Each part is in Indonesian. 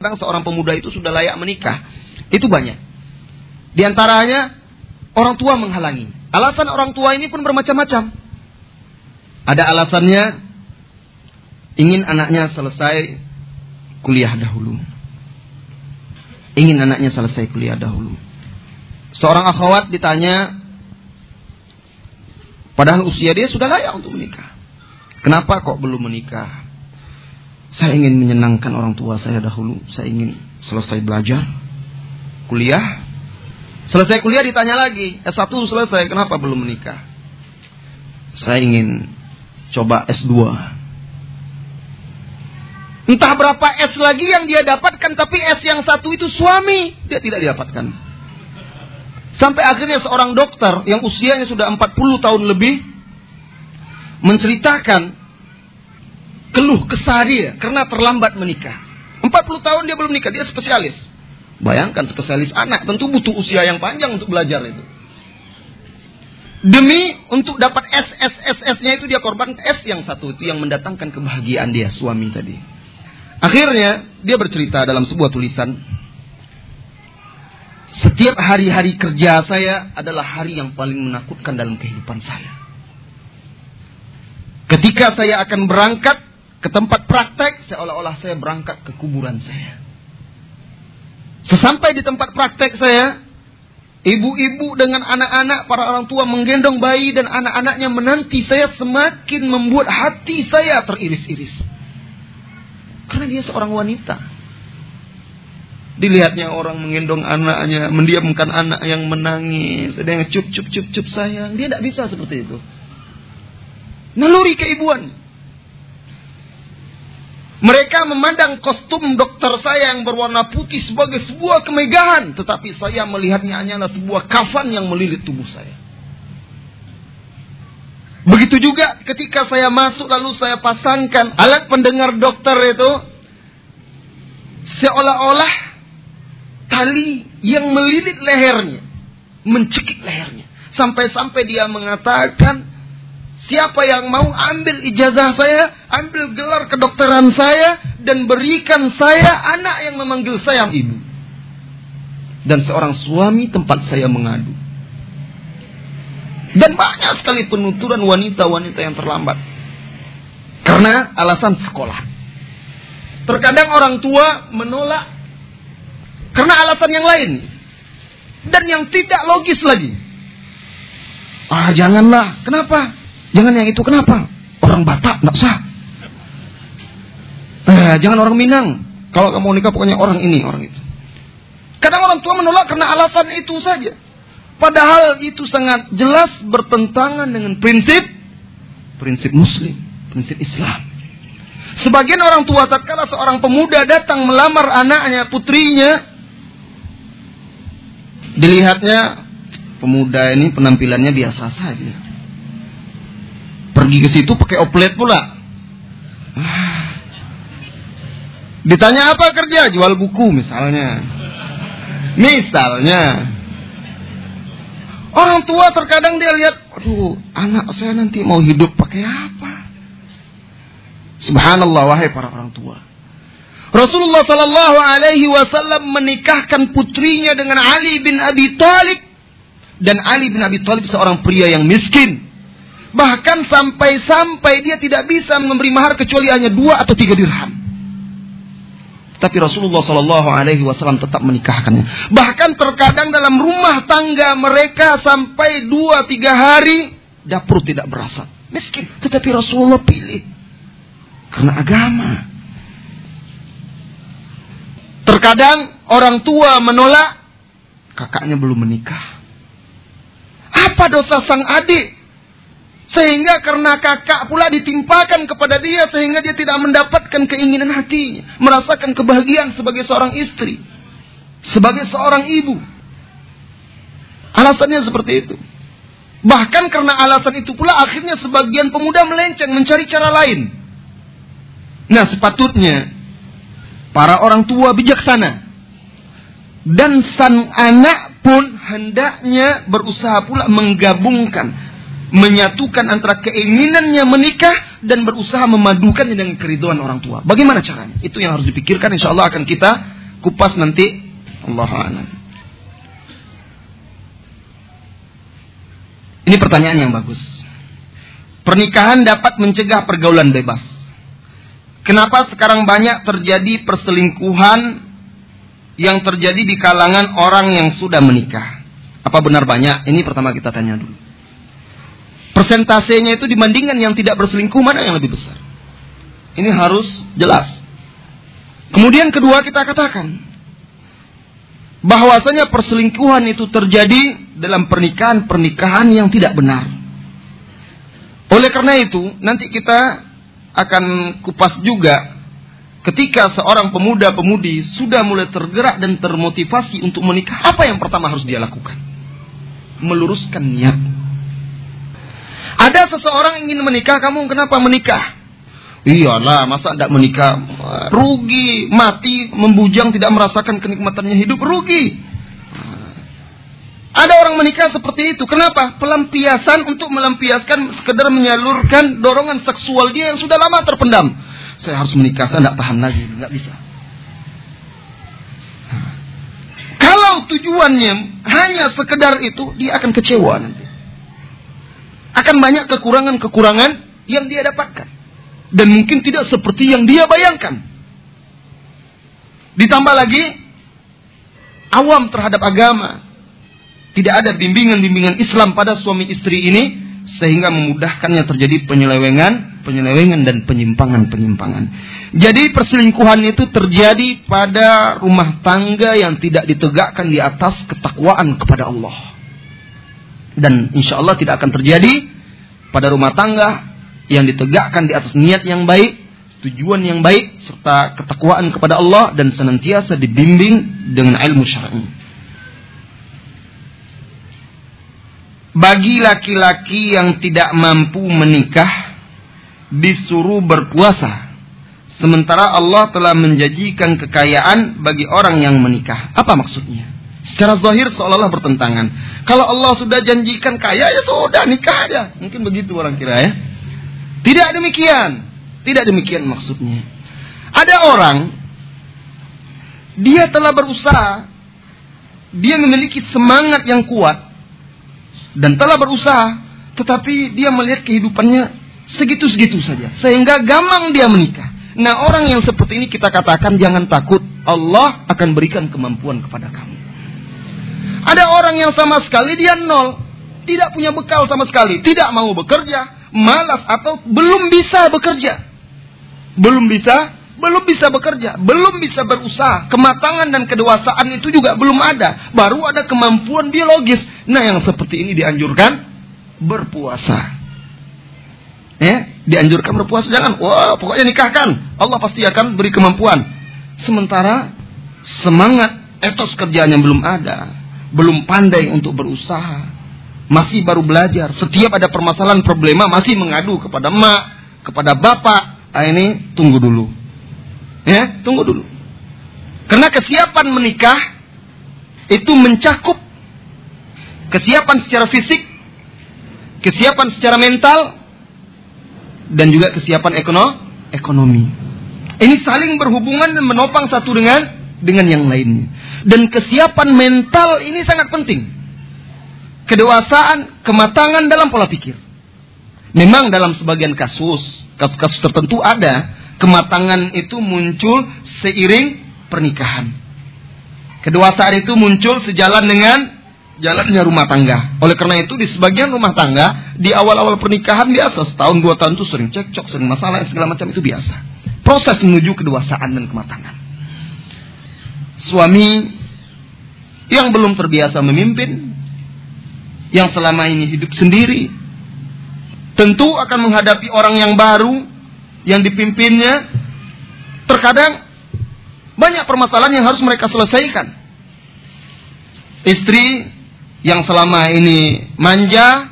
Kadang seorang pemuda itu sudah layak menikah. Itu banyak. Di antaranya orang tua menghalangi. Alasan orang tua ini pun bermacam-macam. Ada alasannya ingin anaknya selesai kuliah dahulu. Ingin anaknya selesai kuliah dahulu. Seorang akhwat ditanya, padahal usia dia sudah layak untuk menikah. Kenapa kok belum menikah? Saya ingin menyenangkan orang tua saya dahulu. Saya ingin selesai belajar, kuliah. Selesai kuliah ditanya lagi, S1 selesai, kenapa belum menikah? Saya ingin coba S2. Entah berapa S lagi yang dia dapatkan, tapi S yang satu itu suami, dia tidak didapatkan. Sampai akhirnya seorang dokter yang usianya sudah 40 tahun lebih menceritakan keluh kesah dia karena terlambat menikah. 40 tahun dia belum nikah, dia spesialis. Bayangkan spesialis anak tentu butuh usia yang panjang untuk belajar itu. Demi untuk dapat S S S S-nya itu dia korban S yang satu itu yang mendatangkan kebahagiaan dia suami tadi. Akhirnya dia bercerita dalam sebuah tulisan setiap hari-hari kerja saya adalah hari yang paling menakutkan dalam kehidupan saya. Ketika saya akan berangkat ke tempat praktek, seolah-olah saya berangkat ke kuburan saya. Sesampai di tempat praktek saya, ibu-ibu dengan anak-anak, para orang tua menggendong bayi dan anak-anaknya menanti saya semakin membuat hati saya teriris-iris. Karena dia seorang wanita. Dilihatnya orang menggendong anaknya, mendiamkan anak yang menangis, ada yang cup cup cup cup sayang. Dia tidak bisa seperti itu. Naluri keibuan. Mereka memandang kostum dokter saya yang berwarna putih sebagai sebuah kemegahan. Tetapi saya melihatnya hanyalah sebuah kafan yang melilit tubuh saya. Begitu juga ketika saya masuk lalu saya pasangkan alat pendengar dokter itu. Seolah-olah tali yang melilit lehernya. Mencekik lehernya. Sampai-sampai dia mengatakan Siapa yang mau ambil ijazah saya, ambil gelar kedokteran saya, dan berikan saya anak yang memanggil saya ibu. Dan seorang suami tempat saya mengadu. Dan banyak sekali penuturan wanita-wanita yang terlambat. Karena alasan sekolah. Terkadang orang tua menolak karena alasan yang lain. Dan yang tidak logis lagi. Ah, janganlah. Kenapa? Jangan yang itu kenapa? Orang Batak nggak sah. Eh, jangan orang Minang. Kalau kamu nikah pokoknya orang ini, orang itu. Kadang orang tua menolak karena alasan itu saja. Padahal itu sangat jelas bertentangan dengan prinsip prinsip muslim, prinsip Islam. Sebagian orang tua tatkala seorang pemuda datang melamar anaknya, putrinya, dilihatnya pemuda ini penampilannya biasa saja. Pergi ke situ pakai oplet pula. Ditanya apa kerja? Jual buku misalnya. Misalnya. Orang tua terkadang dia lihat, aduh, anak saya nanti mau hidup pakai apa? Subhanallah wahai para orang tua. Rasulullah Sallallahu Alaihi Wasallam menikahkan putrinya dengan Ali bin Abi Thalib dan Ali bin Abi Thalib seorang pria yang miskin. Bahkan sampai-sampai dia tidak bisa memberi mahar kecuali hanya dua atau tiga dirham. Tapi Rasulullah Shallallahu Alaihi Wasallam tetap menikahkannya. Bahkan terkadang dalam rumah tangga mereka sampai dua tiga hari dapur tidak berasa. Miskin, tetapi Rasulullah pilih karena agama. Terkadang orang tua menolak kakaknya belum menikah. Apa dosa sang adik sehingga karena kakak pula ditimpakan kepada dia sehingga dia tidak mendapatkan keinginan hatinya. Merasakan kebahagiaan sebagai seorang istri. Sebagai seorang ibu. Alasannya seperti itu. Bahkan karena alasan itu pula akhirnya sebagian pemuda melenceng mencari cara lain. Nah sepatutnya para orang tua bijaksana. Dan sang anak pun hendaknya berusaha pula menggabungkan menyatukan antara keinginannya menikah dan berusaha memadukannya dengan keriduan orang tua. Bagaimana caranya? Itu yang harus dipikirkan. Insya Allah akan kita kupas nanti. Allah a'lam. Ini pertanyaan yang bagus. Pernikahan dapat mencegah pergaulan bebas. Kenapa sekarang banyak terjadi perselingkuhan yang terjadi di kalangan orang yang sudah menikah? Apa benar banyak? Ini pertama kita tanya dulu. Persentasenya itu dibandingkan yang tidak berselingkuh mana yang lebih besar? Ini harus jelas. Kemudian kedua kita katakan bahwasanya perselingkuhan itu terjadi dalam pernikahan-pernikahan yang tidak benar. Oleh karena itu, nanti kita akan kupas juga ketika seorang pemuda-pemudi sudah mulai tergerak dan termotivasi untuk menikah, apa yang pertama harus dia lakukan? Meluruskan niat ada seseorang ingin menikah, kamu kenapa menikah? Iyalah, masa tidak menikah? Rugi, mati, membujang, tidak merasakan kenikmatannya hidup, rugi. Ada orang menikah seperti itu. Kenapa? Pelampiasan untuk melampiaskan, sekedar menyalurkan dorongan seksual dia yang sudah lama terpendam. Saya harus menikah, saya tidak tahan lagi, nggak bisa. Kalau tujuannya hanya sekedar itu, dia akan kecewa nanti akan banyak kekurangan-kekurangan yang dia dapatkan. Dan mungkin tidak seperti yang dia bayangkan. Ditambah lagi, awam terhadap agama. Tidak ada bimbingan-bimbingan Islam pada suami istri ini, sehingga memudahkannya terjadi penyelewengan, penyelewengan dan penyimpangan-penyimpangan. Jadi perselingkuhan itu terjadi pada rumah tangga yang tidak ditegakkan di atas ketakwaan kepada Allah dan insya Allah tidak akan terjadi pada rumah tangga yang ditegakkan di atas niat yang baik, tujuan yang baik, serta ketakwaan kepada Allah dan senantiasa dibimbing dengan ilmu syar'i. Bagi laki-laki yang tidak mampu menikah, disuruh berpuasa. Sementara Allah telah menjanjikan kekayaan bagi orang yang menikah. Apa maksudnya? Secara zahir seolah-olah bertentangan. Kalau Allah sudah janjikan kaya ya sudah nikah aja. Mungkin begitu orang kira ya. Tidak demikian. Tidak demikian maksudnya. Ada orang dia telah berusaha dia memiliki semangat yang kuat dan telah berusaha tetapi dia melihat kehidupannya segitu-segitu saja sehingga gampang dia menikah. Nah, orang yang seperti ini kita katakan jangan takut, Allah akan berikan kemampuan kepada kamu. Ada orang yang sama sekali dia nol. Tidak punya bekal sama sekali. Tidak mau bekerja. Malas atau belum bisa bekerja. Belum bisa. Belum bisa bekerja. Belum bisa berusaha. Kematangan dan kedewasaan itu juga belum ada. Baru ada kemampuan biologis. Nah yang seperti ini dianjurkan. Berpuasa. Ya, dianjurkan berpuasa jangan. Wah, pokoknya nikahkan. Allah pasti akan beri kemampuan. Sementara semangat etos kerjaan yang belum ada belum pandai untuk berusaha, masih baru belajar. Setiap ada permasalahan problema masih mengadu kepada emak, kepada bapak. Ah, ini tunggu dulu. Ya, tunggu dulu. Karena kesiapan menikah itu mencakup kesiapan secara fisik, kesiapan secara mental, dan juga kesiapan ekonomi. Ini saling berhubungan dan menopang satu dengan dengan yang lainnya. Dan kesiapan mental ini sangat penting. Kedewasaan, kematangan dalam pola pikir. Memang dalam sebagian kasus, kasus-kasus tertentu ada kematangan itu muncul seiring pernikahan. Kedewasaan itu muncul sejalan dengan jalannya rumah tangga. Oleh karena itu di sebagian rumah tangga di awal-awal pernikahan biasa setahun dua tahun itu sering cekcok, sering masalah segala macam itu biasa. Proses menuju kedewasaan dan kematangan suami yang belum terbiasa memimpin, yang selama ini hidup sendiri, tentu akan menghadapi orang yang baru yang dipimpinnya. Terkadang banyak permasalahan yang harus mereka selesaikan. Istri yang selama ini manja,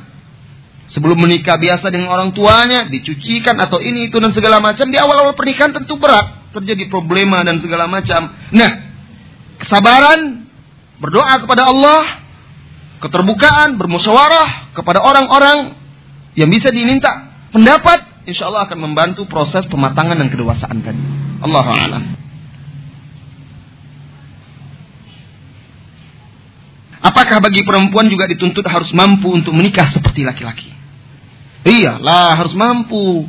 sebelum menikah biasa dengan orang tuanya, dicucikan atau ini itu dan segala macam, di awal-awal pernikahan tentu berat, terjadi problema dan segala macam. Nah, kesabaran, berdoa kepada Allah, keterbukaan, bermusyawarah kepada orang-orang yang bisa diminta pendapat, insya Allah akan membantu proses pematangan dan kedewasaan tadi. Allah alam. Apakah bagi perempuan juga dituntut harus mampu untuk menikah seperti laki-laki? Iya, lah harus mampu.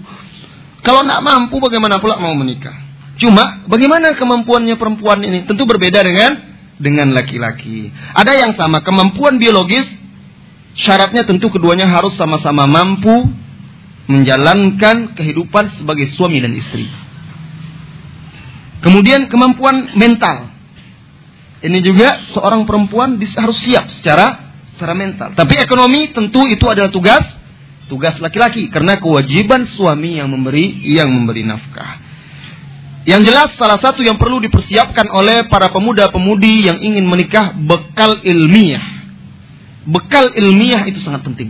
Kalau nak mampu bagaimana pula mau menikah? Cuma bagaimana kemampuannya perempuan ini? Tentu berbeda dengan dengan laki-laki. Ada yang sama kemampuan biologis, syaratnya tentu keduanya harus sama-sama mampu menjalankan kehidupan sebagai suami dan istri. Kemudian kemampuan mental. Ini juga seorang perempuan harus siap secara secara mental. Tapi ekonomi tentu itu adalah tugas tugas laki-laki karena kewajiban suami yang memberi yang memberi nafkah. Yang jelas salah satu yang perlu dipersiapkan oleh para pemuda-pemudi yang ingin menikah bekal ilmiah. Bekal ilmiah itu sangat penting.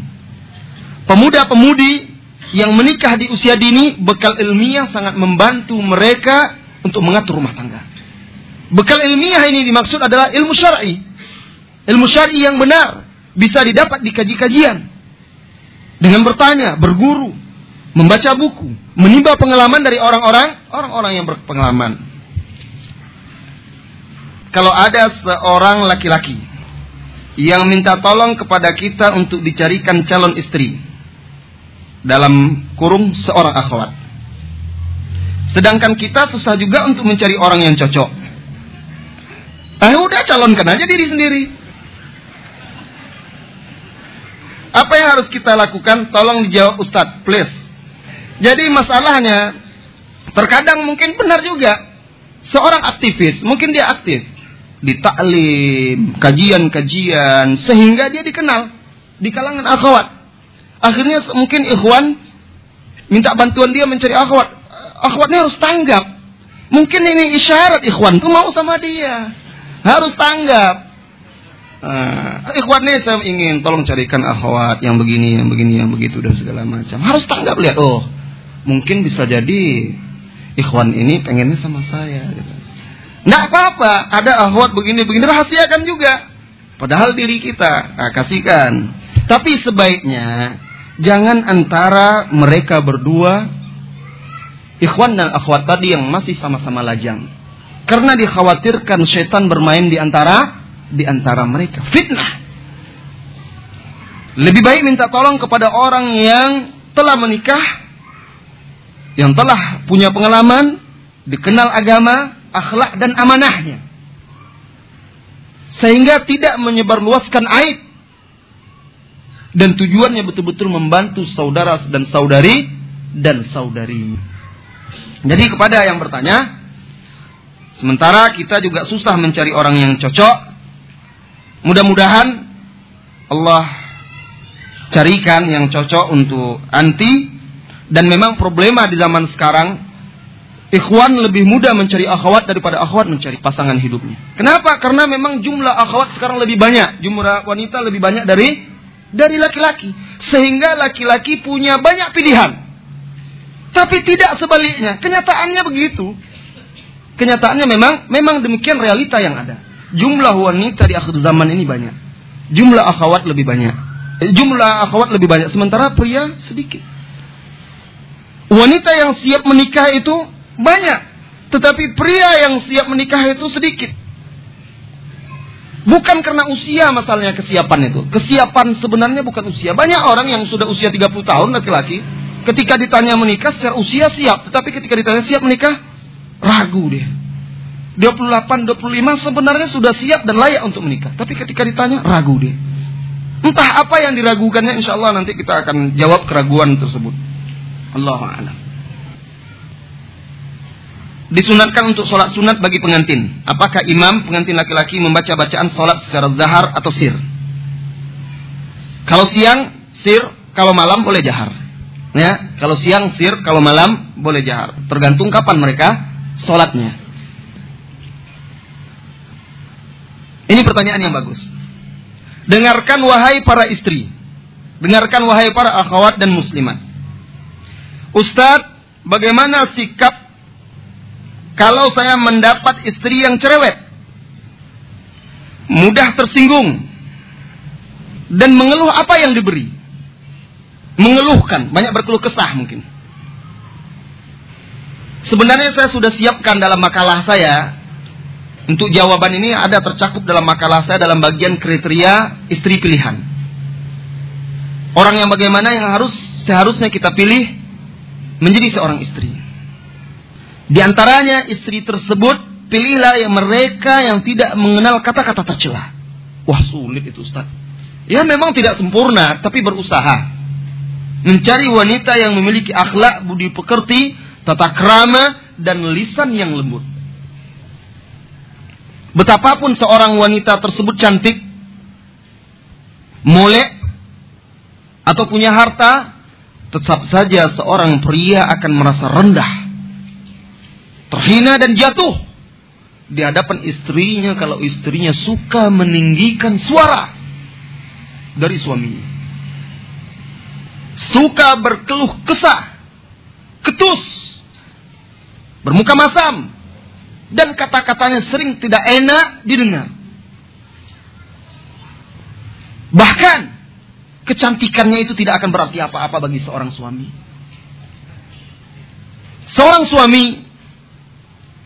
Pemuda-pemudi yang menikah di usia dini bekal ilmiah sangat membantu mereka untuk mengatur rumah tangga. Bekal ilmiah ini dimaksud adalah ilmu syar'i. Ilmu syar'i yang benar bisa didapat di kaji-kajian. Dengan bertanya, berguru, membaca buku, menimba pengalaman dari orang-orang orang-orang yang berpengalaman. Kalau ada seorang laki-laki yang minta tolong kepada kita untuk dicarikan calon istri dalam kurung seorang akhwat. Sedangkan kita susah juga untuk mencari orang yang cocok. Ah udah calonkan aja diri sendiri. Apa yang harus kita lakukan? Tolong dijawab Ustadz, please. Jadi masalahnya, terkadang mungkin benar juga. Seorang aktivis, mungkin dia aktif. Di taklim, kajian-kajian, sehingga dia dikenal. Di kalangan akhwat. Akhirnya mungkin ikhwan minta bantuan dia mencari akhwat. Akhwatnya harus tanggap. Mungkin ini isyarat ikhwan tuh mau sama dia. Harus tanggap. Uh, ikhwan nih saya ingin tolong carikan akhwat yang begini, yang begini, yang begitu dan segala macam. Harus tanggap lihat. Oh, mungkin bisa jadi ikhwan ini pengennya sama saya. Gitu. Nggak apa-apa. Ada akhwat begini-begini rahasiakan juga. Padahal diri kita nah, kasihkan. Tapi sebaiknya jangan antara mereka berdua ikhwan dan akhwat tadi yang masih sama-sama lajang karena dikhawatirkan setan bermain di antara di antara mereka. Fitnah. Lebih baik minta tolong kepada orang yang telah menikah, yang telah punya pengalaman, dikenal agama, akhlak dan amanahnya. Sehingga tidak menyebarluaskan aib. Dan tujuannya betul-betul membantu saudara dan saudari dan saudari. Jadi kepada yang bertanya, Sementara kita juga susah mencari orang yang cocok. Mudah-mudahan Allah carikan yang cocok untuk anti. Dan memang problema di zaman sekarang, ikhwan lebih mudah mencari akhwat daripada akhwat mencari pasangan hidupnya. Kenapa? Karena memang jumlah akhwat sekarang lebih banyak, jumlah wanita lebih banyak dari dari laki-laki. Sehingga laki-laki punya banyak pilihan. Tapi tidak sebaliknya. Kenyataannya begitu. Kenyataannya memang memang demikian realita yang ada. Jumlah wanita di akhir zaman ini banyak. Jumlah akhwat lebih banyak. Jumlah akhwat lebih banyak sementara pria sedikit. Wanita yang siap menikah itu banyak, tetapi pria yang siap menikah itu sedikit. Bukan karena usia masalahnya kesiapan itu. Kesiapan sebenarnya bukan usia. Banyak orang yang sudah usia 30 tahun laki-laki, ketika ditanya menikah secara usia siap, tetapi ketika ditanya siap menikah, Ragu dia. 28, 25 sebenarnya sudah siap dan layak untuk menikah. Tapi ketika ditanya, ragu dia. Entah apa yang diragukannya, insya Allah nanti kita akan jawab keraguan tersebut. Allah a'lam. Disunatkan untuk sholat sunat bagi pengantin. Apakah imam pengantin laki-laki membaca bacaan sholat secara zahar atau sir? Kalau siang, sir. Kalau malam boleh jahar. Ya, kalau siang sir, kalau malam boleh jahar. Tergantung kapan mereka sholatnya. Ini pertanyaan yang bagus. Dengarkan wahai para istri. Dengarkan wahai para akhwat dan muslimat. Ustadz, bagaimana sikap kalau saya mendapat istri yang cerewet? Mudah tersinggung. Dan mengeluh apa yang diberi. mengeluhkan, banyak berkeluh kesah mungkin. Sebenarnya saya sudah siapkan dalam makalah saya untuk jawaban ini ada tercakup dalam makalah saya dalam bagian kriteria istri pilihan. Orang yang bagaimana yang harus seharusnya kita pilih menjadi seorang istri. Di antaranya istri tersebut pilihlah yang mereka yang tidak mengenal kata-kata tercela. Wah sulit itu Ustaz. Ya memang tidak sempurna tapi berusaha. Mencari wanita yang memiliki akhlak budi pekerti tata krama dan lisan yang lembut. Betapapun seorang wanita tersebut cantik, molek, atau punya harta, tetap saja seorang pria akan merasa rendah, terhina dan jatuh di hadapan istrinya kalau istrinya suka meninggikan suara dari suaminya. Suka berkeluh kesah, ketus, bermuka masam, dan kata-katanya sering tidak enak didengar. Bahkan kecantikannya itu tidak akan berarti apa-apa bagi seorang suami. Seorang suami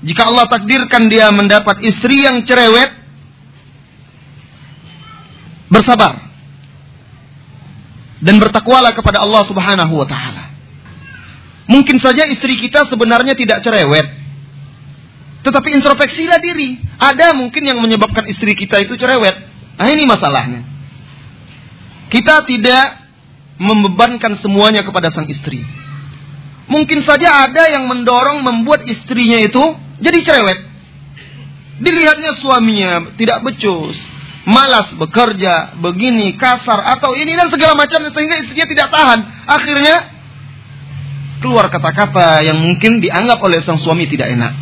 jika Allah takdirkan dia mendapat istri yang cerewet bersabar dan bertakwalah kepada Allah Subhanahu wa taala. Mungkin saja istri kita sebenarnya tidak cerewet. Tetapi introspeksilah diri. Ada mungkin yang menyebabkan istri kita itu cerewet. Nah ini masalahnya. Kita tidak membebankan semuanya kepada sang istri. Mungkin saja ada yang mendorong membuat istrinya itu jadi cerewet. Dilihatnya suaminya tidak becus, malas bekerja, begini, kasar, atau ini dan segala macam sehingga istrinya tidak tahan. Akhirnya keluar kata-kata yang mungkin dianggap oleh sang suami tidak enak.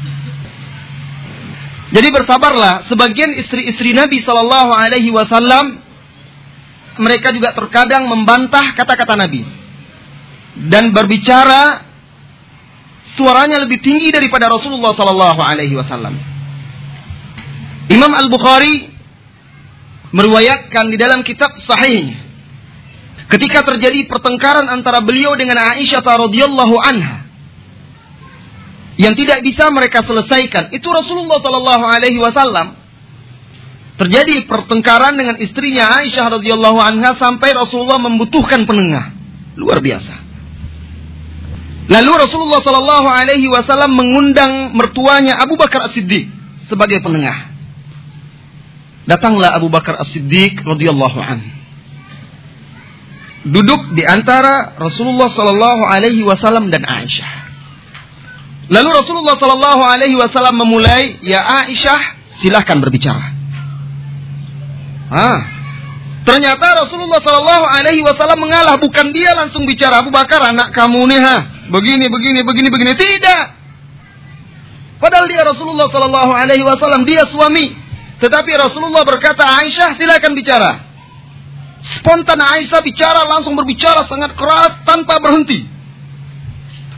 Jadi bersabarlah, sebagian istri-istri Nabi Shallallahu Alaihi Wasallam mereka juga terkadang membantah kata-kata Nabi dan berbicara suaranya lebih tinggi daripada Rasulullah Shallallahu Alaihi Wasallam. Imam Al Bukhari meriwayatkan di dalam kitab Sahih Ketika terjadi pertengkaran antara beliau dengan Aisyah radhiyallahu anha yang tidak bisa mereka selesaikan, itu Rasulullah sallallahu alaihi wasallam terjadi pertengkaran dengan istrinya Aisyah radhiyallahu anha sampai Rasulullah membutuhkan penengah. Luar biasa. Lalu Rasulullah sallallahu alaihi wasallam mengundang mertuanya Abu Bakar As-Siddiq sebagai penengah. Datanglah Abu Bakar As-Siddiq radhiyallahu anhu duduk di antara Rasulullah Sallallahu Alaihi Wasallam dan Aisyah. Lalu Rasulullah Sallallahu Alaihi Wasallam memulai, ya Aisyah, silahkan berbicara. Ah, ternyata Rasulullah Sallallahu Alaihi Wasallam mengalah, bukan dia langsung bicara Abu Bakar anak kamu nih ha, begini begini begini begini tidak. Padahal dia Rasulullah Sallallahu Alaihi Wasallam dia suami, tetapi Rasulullah berkata Aisyah silakan bicara. Spontan Aisyah bicara langsung berbicara sangat keras tanpa berhenti.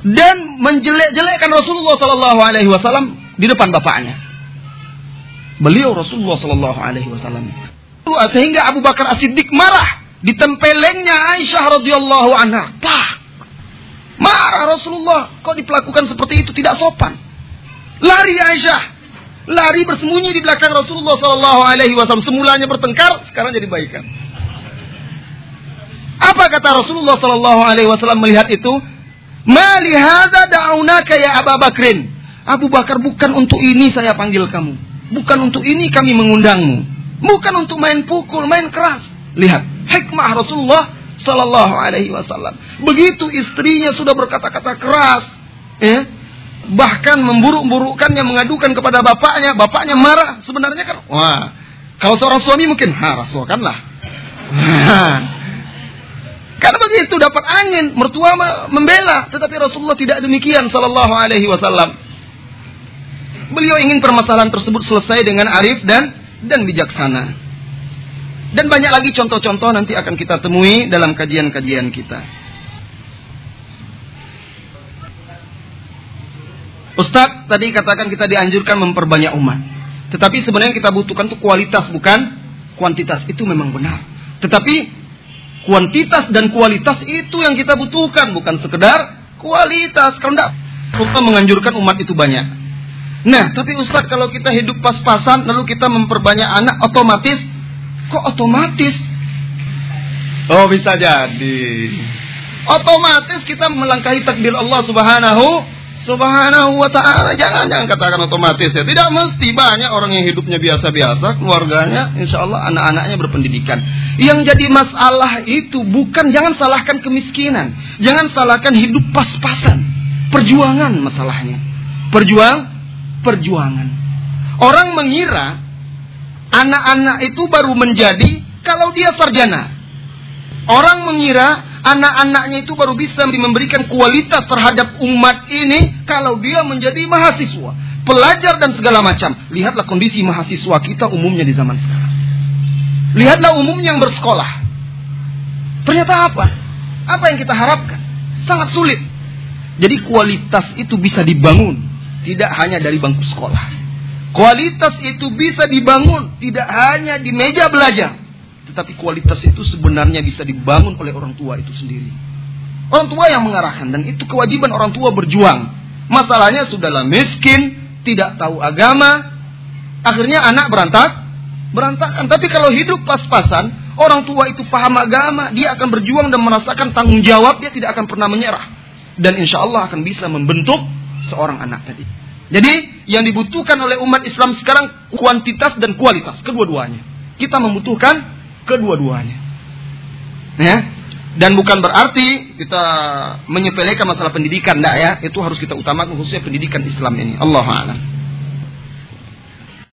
Dan menjelek-jelekkan Rasulullah Sallallahu Alaihi Wasallam di depan bapaknya. Beliau Rasulullah Sallallahu Alaihi Wasallam. Sehingga Abu Bakar As-Siddiq marah ditempelengnya Aisyah radhiyallahu anha. Pak, marah Rasulullah. Kok diperlakukan seperti itu tidak sopan. Lari Aisyah, lari bersembunyi di belakang Rasulullah Sallallahu Alaihi Wasallam. Semulanya bertengkar, sekarang jadi baikan. Apa kata Rasulullah Sallallahu Alaihi Wasallam melihat itu? Malihada daunaka ya Abu Bakrin. Abu Bakar bukan untuk ini saya panggil kamu. Bukan untuk ini kami mengundangmu. Bukan untuk main pukul, main keras. Lihat, hikmah Rasulullah Sallallahu Alaihi Wasallam. Begitu istrinya sudah berkata-kata keras, ya, bahkan memburuk-burukkannya, mengadukan kepada bapaknya, bapaknya marah. Sebenarnya kan, wah, kalau seorang suami mungkin, ha, rasulkanlah. Karena begitu dapat angin, mertua membela, tetapi Rasulullah tidak demikian sallallahu alaihi wasallam. Beliau ingin permasalahan tersebut selesai dengan arif dan dan bijaksana. Dan banyak lagi contoh-contoh nanti akan kita temui dalam kajian-kajian kita. Ustadz tadi katakan kita dianjurkan memperbanyak umat. Tetapi sebenarnya kita butuhkan itu kualitas bukan kuantitas. Itu memang benar. Tetapi Kuantitas dan kualitas itu yang kita butuhkan, bukan sekedar kualitas. Kalau tidak, kita menganjurkan umat itu banyak. Nah, tapi Ustaz kalau kita hidup pas-pasan, lalu kita memperbanyak anak, otomatis, kok otomatis? Oh bisa jadi. Otomatis kita melangkahi takdir Allah Subhanahu Subhanahu wa taala. Jangan jangan katakan otomatis ya. Tidak mesti banyak orang yang hidupnya biasa-biasa, keluarganya insya Allah anak-anaknya berpendidikan. Yang jadi masalah itu bukan jangan salahkan kemiskinan, jangan salahkan hidup pas-pasan. Perjuangan masalahnya. Perjuang perjuangan. Orang mengira anak-anak itu baru menjadi kalau dia sarjana. Orang mengira anak-anaknya itu baru bisa memberikan kualitas terhadap umat ini kalau dia menjadi mahasiswa, pelajar dan segala macam. Lihatlah kondisi mahasiswa kita umumnya di zaman sekarang. Lihatlah umumnya yang bersekolah. Ternyata apa? Apa yang kita harapkan? Sangat sulit. Jadi kualitas itu bisa dibangun tidak hanya dari bangku sekolah. Kualitas itu bisa dibangun tidak hanya di meja belajar, tetapi kualitas itu sebenarnya bisa dibangun oleh orang tua itu sendiri. Orang tua yang mengarahkan dan itu kewajiban orang tua berjuang. Masalahnya sudahlah miskin, tidak tahu agama, akhirnya anak berantak, berantakan. Tapi kalau hidup pas-pasan, orang tua itu paham agama, dia akan berjuang dan merasakan tanggung jawab, dia tidak akan pernah menyerah. Dan insya Allah akan bisa membentuk seorang anak tadi. Jadi yang dibutuhkan oleh umat Islam sekarang kuantitas dan kualitas kedua-duanya. Kita membutuhkan kedua-duanya. Ya. Dan bukan berarti kita menyepelekan masalah pendidikan, enggak ya. Itu harus kita utamakan khususnya pendidikan Islam ini. Allah a'lam.